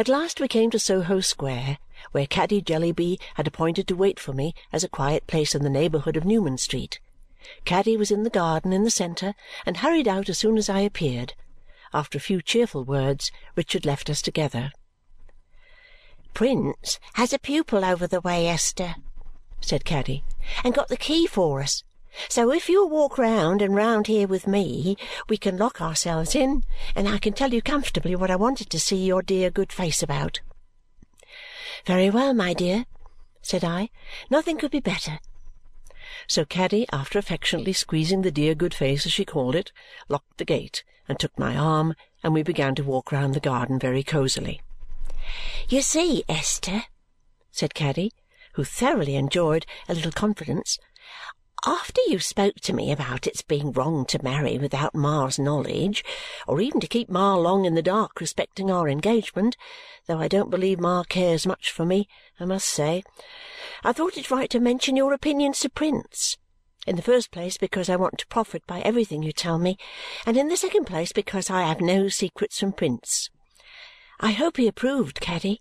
At last we came to Soho Square, where Caddy Jellyby had appointed to wait for me as a quiet place in the neighbourhood of Newman Street. Caddy was in the garden in the centre and hurried out as soon as I appeared. After a few cheerful words, Richard left us together. "Prince has a pupil over the way, Esther," said Caddy, "and got the key for us. So if you'll walk round and round here with me, we can lock ourselves in, and I can tell you comfortably what I wanted to see your dear good face about." "Very well, my dear," said I. "Nothing could be better." So Caddy, after affectionately squeezing the dear good face, as she called it, locked the gate and took my arm, and we began to walk round the garden very cosily. "You see, Esther," said Caddy, who thoroughly enjoyed a little confidence after you spoke to me about its being wrong to marry without Ma's knowledge, or even to keep Ma long in the dark respecting our engagement, though I don't believe Ma cares much for me, I must say, I thought it right to mention your opinions to Prince. In the first place, because I want to profit by everything you tell me, and in the second place, because I have no secrets from Prince. I hope he approved, Caddy.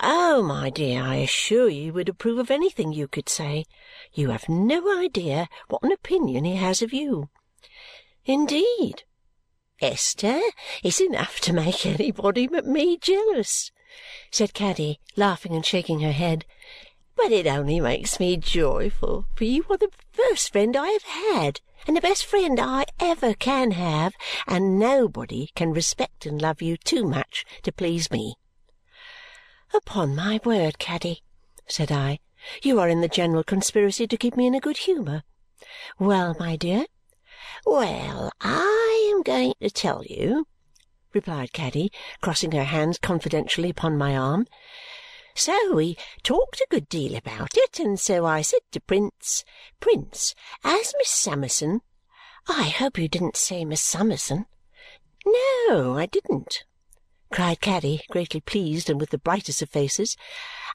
Oh, my dear, I assure you he would approve of anything you could say. You have no idea what an opinion he has of you." "Indeed? Esther, it's enough to make anybody but me jealous," said Caddy, laughing and shaking her head. "But it only makes me joyful, for you are the first friend I have had, and the best friend I ever can have, and nobody can respect and love you too much to please me. "Upon my word, Caddy," said I, "you are in the general conspiracy to keep me in a good humour. Well, my dear?" "Well, I am going to tell you," replied Caddy, crossing her hands confidentially upon my arm. "So we talked a good deal about it, and so I said to Prince, 'Prince, as Miss Summerson I hope you didn't say Miss Summerson?" "No, I didn't cried Caddy, greatly pleased and with the brightest of faces.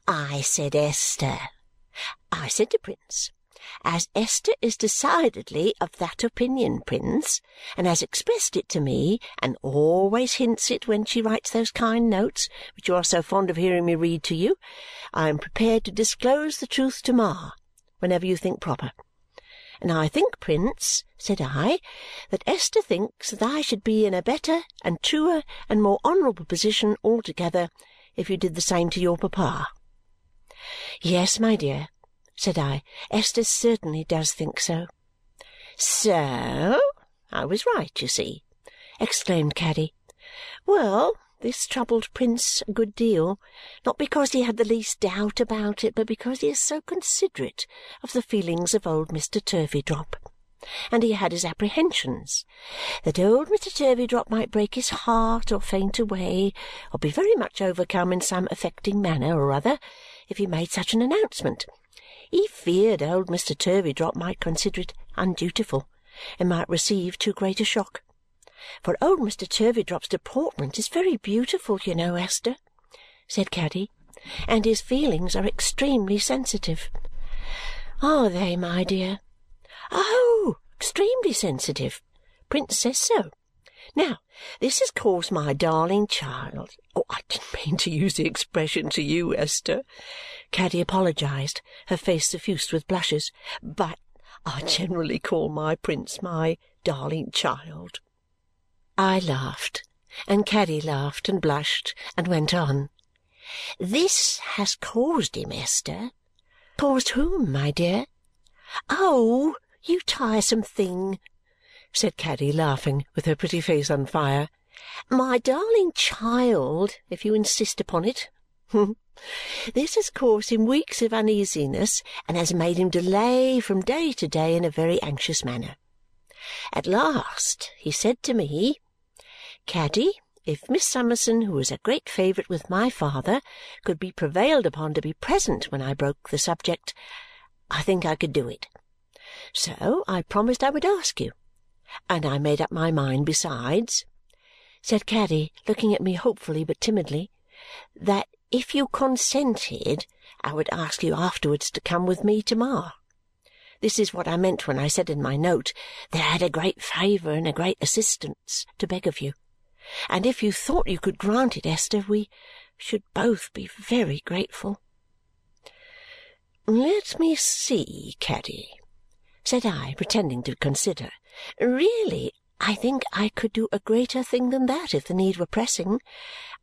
"I said Esther. I said to Prince, 'As Esther is decidedly of that opinion, Prince, and has expressed it to me, and always hints it when she writes those kind notes which you are so fond of hearing me read to you, I am prepared to disclose the truth to Ma whenever you think proper. And I think, Prince,' said I, 'that Esther thinks that I should be in a better and truer and more honourable position altogether if you did the same to your papa.'" "Yes, my dear," said I, "Esther certainly does think so." "So I was right, you see!" exclaimed Caddy. "Well! This troubled Prince a good deal, not because he had the least doubt about it, but because he is so considerate of the feelings of old Mr. Turveydrop. And he had his apprehensions that old Mr. Turveydrop might break his heart or faint away or be very much overcome in some affecting manner or other if he made such an announcement. He feared old Mr. Turveydrop might consider it undutiful and might receive too great a shock. For oh, old Mr. Turveydrop's deportment is very beautiful, you know, Esther," said Caddy, "and his feelings are extremely sensitive." "Are they, my dear?" "Oh, extremely sensitive. Prince says so. Now, this has caused my darling child oh, I didn't mean to use the expression to you, Esther," Caddy apologized, her face suffused with blushes, "but I generally call my Prince my darling child. I laughed, and Caddy laughed and blushed, and went on. "This has caused him, Esther." "Caused whom, my dear?" "Oh, you tiresome thing!" said Caddy, laughing, with her pretty face on fire. "My darling child, if you insist upon it. This has caused him weeks of uneasiness and has made him delay from day to day in a very anxious manner. At last he said to me. Caddy, if Miss Summerson, who was a great favourite with my father, could be prevailed upon to be present when I broke the subject, I think I could do it. So I promised I would ask you. And I made up my mind besides," said Caddy, looking at me hopefully but timidly, "that if you consented, I would ask you afterwards to come with me to Ma. This is what I meant when I said in my note that I had a great favour and a great assistance to beg of you. And if you thought you could grant it, Esther, we should both be very grateful." "Let me see, Caddy," said I, pretending to consider. "Really, I think I could do a greater thing than that if the need were pressing.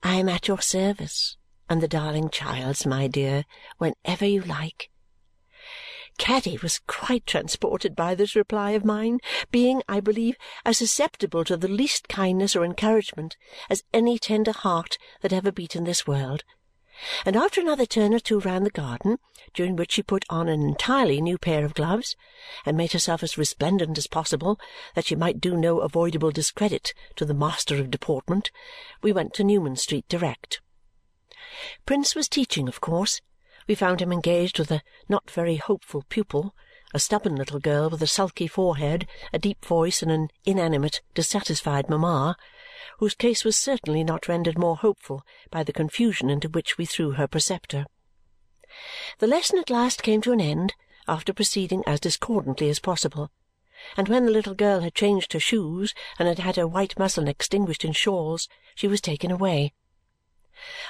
I am at your service, and the darling child's, my dear, whenever you like. Caddy was quite transported by this reply of mine, being, I believe, as susceptible to the least kindness or encouragement as any tender heart that ever beat in this world. And after another turn or two round the garden, during which she put on an entirely new pair of gloves and made herself as resplendent as possible that she might do no avoidable discredit to the master of deportment, we went to Newman Street direct. Prince was teaching, of course, we found him engaged with a not very hopeful pupil, a stubborn little girl with a sulky forehead, a deep voice, and an inanimate, dissatisfied mamma, whose case was certainly not rendered more hopeful by the confusion into which we threw her preceptor. The lesson at last came to an end, after proceeding as discordantly as possible, and when the little girl had changed her shoes and had had her white muslin extinguished in shawls, she was taken away.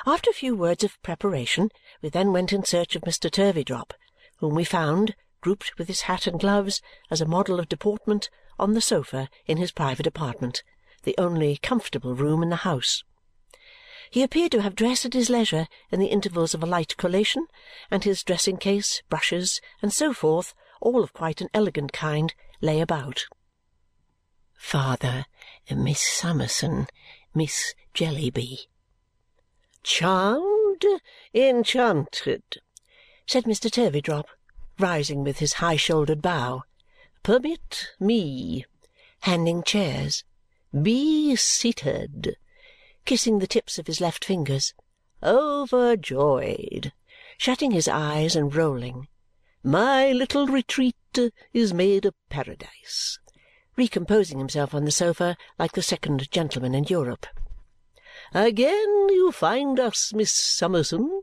After a few words of preparation, we then went in search of Mr. Turveydrop, whom we found, grouped with his hat and gloves as a model of deportment, on the sofa in his private apartment, the only comfortable room in the house. He appeared to have dressed at his leisure in the intervals of a light collation, and his dressing-case, brushes, and so forth, all of quite an elegant kind, lay about. "Father, Miss Summerson, Miss Jellyby." "Charmed, enchanted," said Mr. Turveydrop, rising with his high-shouldered bow. "Permit me," handing chairs. "Be seated," kissing the tips of his left fingers. "Overjoyed," shutting his eyes and rolling. "My little retreat is made a paradise," recomposing himself on the sofa like the second gentleman in Europe. "Again you find us, Miss Summerson,"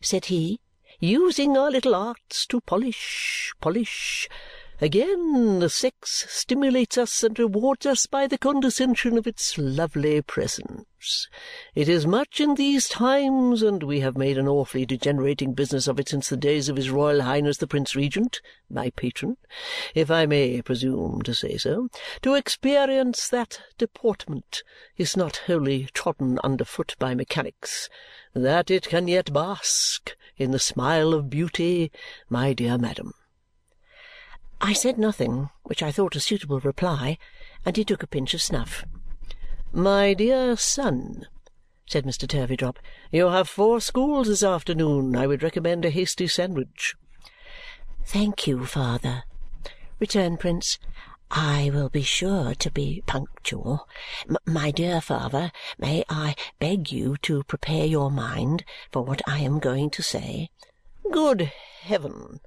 said he, "using our little arts to polish, polish. Again the sex stimulates us and rewards us by the condescension of its lovely presence. It is much in these times, and we have made an awfully degenerating business of it since the days of his Royal Highness the Prince Regent, my patron, if I may presume to say so, to experience that deportment is not wholly trodden under foot by mechanics, that it can yet bask in the smile of beauty, my dear madam. I said nothing, which I thought a suitable reply, and he took a pinch of snuff. "My dear son," said Mr. Turveydrop, "you have four schools this afternoon. I would recommend a hasty sandwich." "Thank you, father," returned Prince. "I will be sure to be punctual. My dear father, may I beg you to prepare your mind for what I am going to say?" "Good heaven!"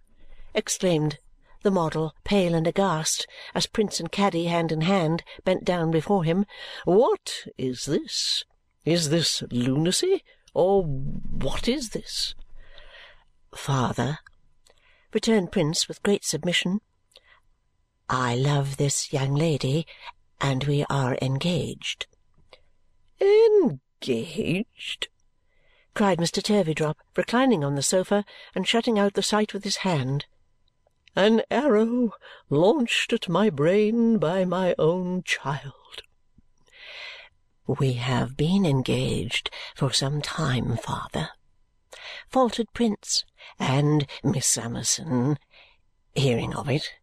exclaimed the model, pale and aghast, as Prince and Caddy, hand in hand, bent down before him. "What is this? Is this lunacy, or what is this?" "Father," returned Prince with great submission, "I love this young lady, and we are engaged." "Engaged!" cried Mr. Turveydrop, reclining on the sofa and shutting out the sight with his hand. An arrow launched at my brain by my own child!" "We have been engaged for some time, father," faltered Prince, "and Miss Summerson, hearing of it,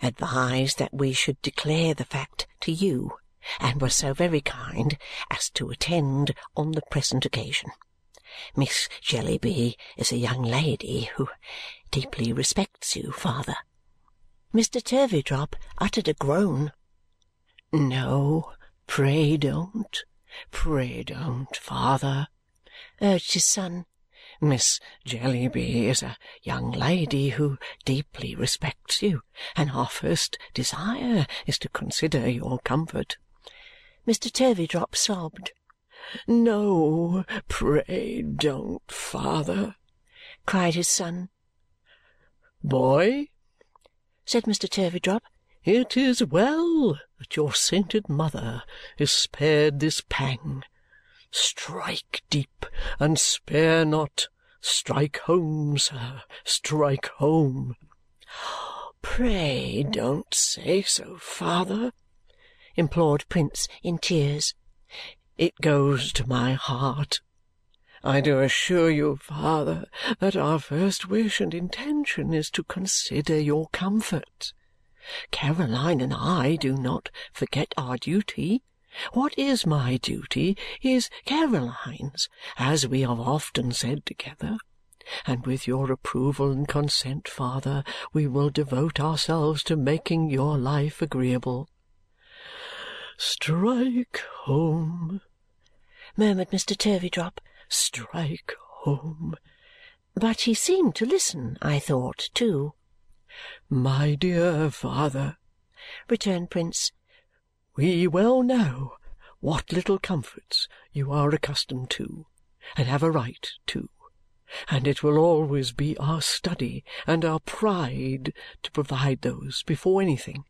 advised that we should declare the fact to you and was so very kind as to attend on the present occasion. Miss Jellyby is a young lady who deeply respects you, father." Mr. Turveydrop uttered a groan. "No, pray don't, pray don't, father," urged his son. "Miss Jellyby is a young lady who deeply respects you, and our first desire is to consider your comfort." Mr. Turveydrop sobbed. "No, pray don't, father!" cried his son. "Boy," said Mr. Turveydrop, It is well that your sainted mother is spared this pang. Strike deep and spare not. Strike home, sir, strike home. Pray don't say so, father, implored Prince in tears. It goes to my heart. I do assure you, father, that our first wish and intention is to consider your comfort. Caroline and I do not forget our duty. What is my duty is Caroline's, as we have often said together. And with your approval and consent, father, we will devote ourselves to making your life agreeable. Strike home, murmured Mr. Turveydrop. Strike home. But he seemed to listen, I thought, too. My dear father, returned Prince, we well know what little comforts you are accustomed to and have a right to, and it will always be our study and our pride to provide those before anything.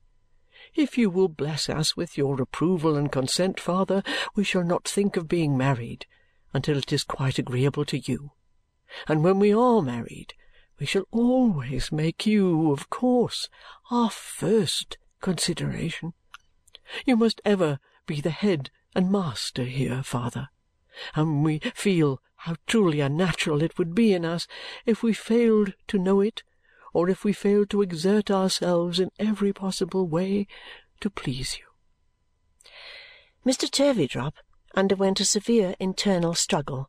If you will bless us with your approval and consent, father, we shall not think of being married until it is quite agreeable to you. And when we are married, we shall always make you, of course, our first consideration. You must ever be the head and master here, father, and we feel how truly unnatural it would be in us if we failed to know it, or if we failed to exert ourselves in every possible way to please you. Mr. Turveydrop underwent a severe internal struggle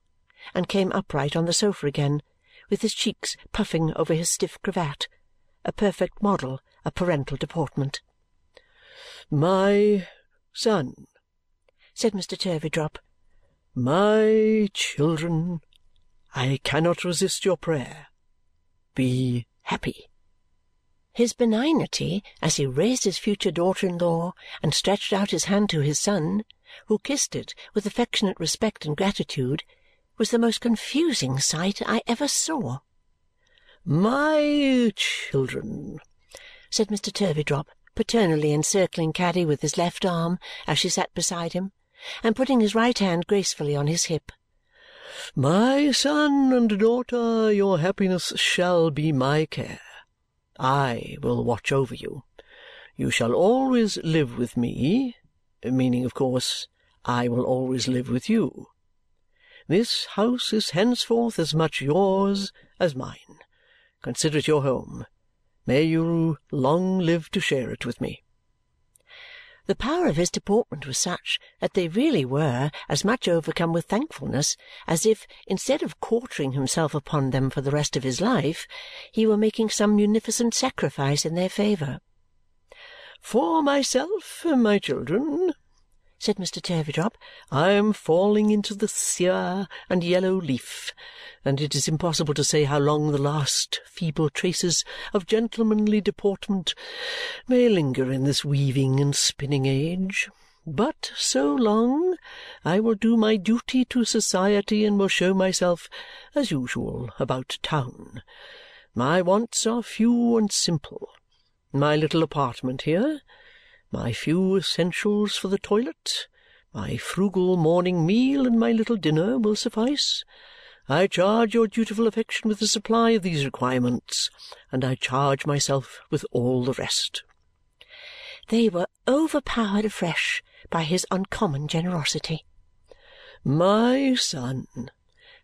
and came upright on the sofa again, with his cheeks puffing over his stiff cravat, a perfect model of parental deportment. My son, said Mr. Turveydrop, my children, I cannot resist your prayer. Be happy. His benignity as he raised his future daughter-in-law and stretched out his hand to his son, who kissed it with affectionate respect and gratitude, was the most confusing sight I ever saw. My children, said Mr. Turveydrop, paternally encircling Caddy with his left arm as she sat beside him and putting his right hand gracefully on his hip. My son and daughter, your happiness shall be my care. I will watch over you. You shall always live with me, meaning, of course, I will always live with you. This house is henceforth as much yours as mine. Consider it your home. May you long live to share it with me. The power of his deportment was such that they really were as much overcome with thankfulness as if, instead of quartering himself upon them for the rest of his life, he were making some munificent sacrifice in their favour. For myself, my children, said Mr. Turveydrop, I am falling into the sere and yellow leaf, and it is impossible to say how long the last feeble traces of gentlemanly deportment may linger in this weaving and spinning age. But so long I will do my duty to society and will show myself, as usual, about town. My wants are few and simple. My little apartment here my few essentials for the toilet, my frugal morning meal, and my little dinner will suffice. I charge your dutiful affection with the supply of these requirements, and I charge myself with all the rest. They were overpowered afresh by his uncommon generosity. My son,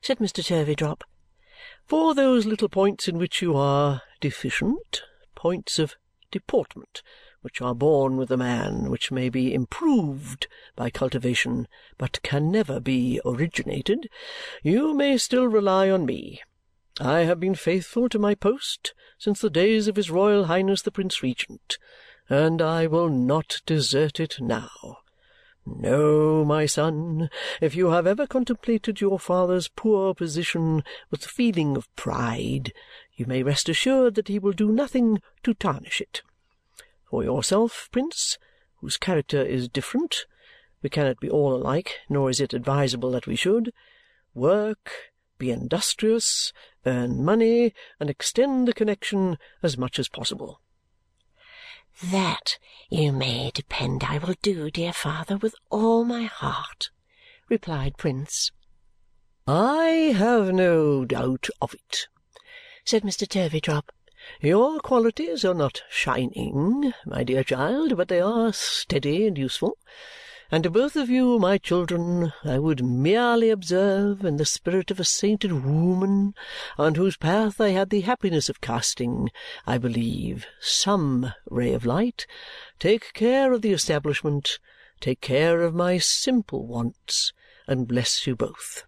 said Mr. Turveydrop, for those little points in which you are deficient, points of deportment, which are born with a man, which may be improved by cultivation, but can never be originated, you may still rely on me. I have been faithful to my post since the days of His Royal Highness the Prince Regent, and I will not desert it now. No, my son, if you have ever contemplated your father's poor position with a feeling of pride, you may rest assured that he will do nothing to tarnish it. For yourself, Prince, whose character is different we cannot be all alike, nor is it advisable that we should work, be industrious, earn money, and extend the connexion as much as possible. "That you may depend I will do, dear father, with all my heart," replied Prince. "I have no doubt of it," said Mr. Turveydrop. "Your qualities are not shining, my dear child, but they are steady and useful. And to both of you, my children, I would merely observe, in the spirit of a sainted woman on whose path I had the happiness of casting, I believe, some ray of light, take care of the establishment, take care of my simple wants, and bless you both!"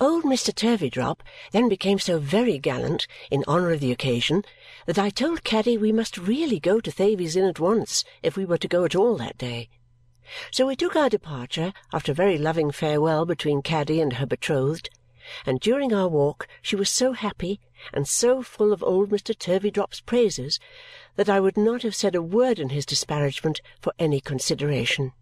Old Mr. Turveydrop then became so very gallant in honour of the occasion that I told Caddy we must really go to Thavies Inn at once if we were to go at all that day. So we took our departure after a very loving farewell between Caddy and her betrothed, and during our walk she was so happy and so full of old Mr. Turveydrop's praises that I would not have said a word in his disparagement for any consideration.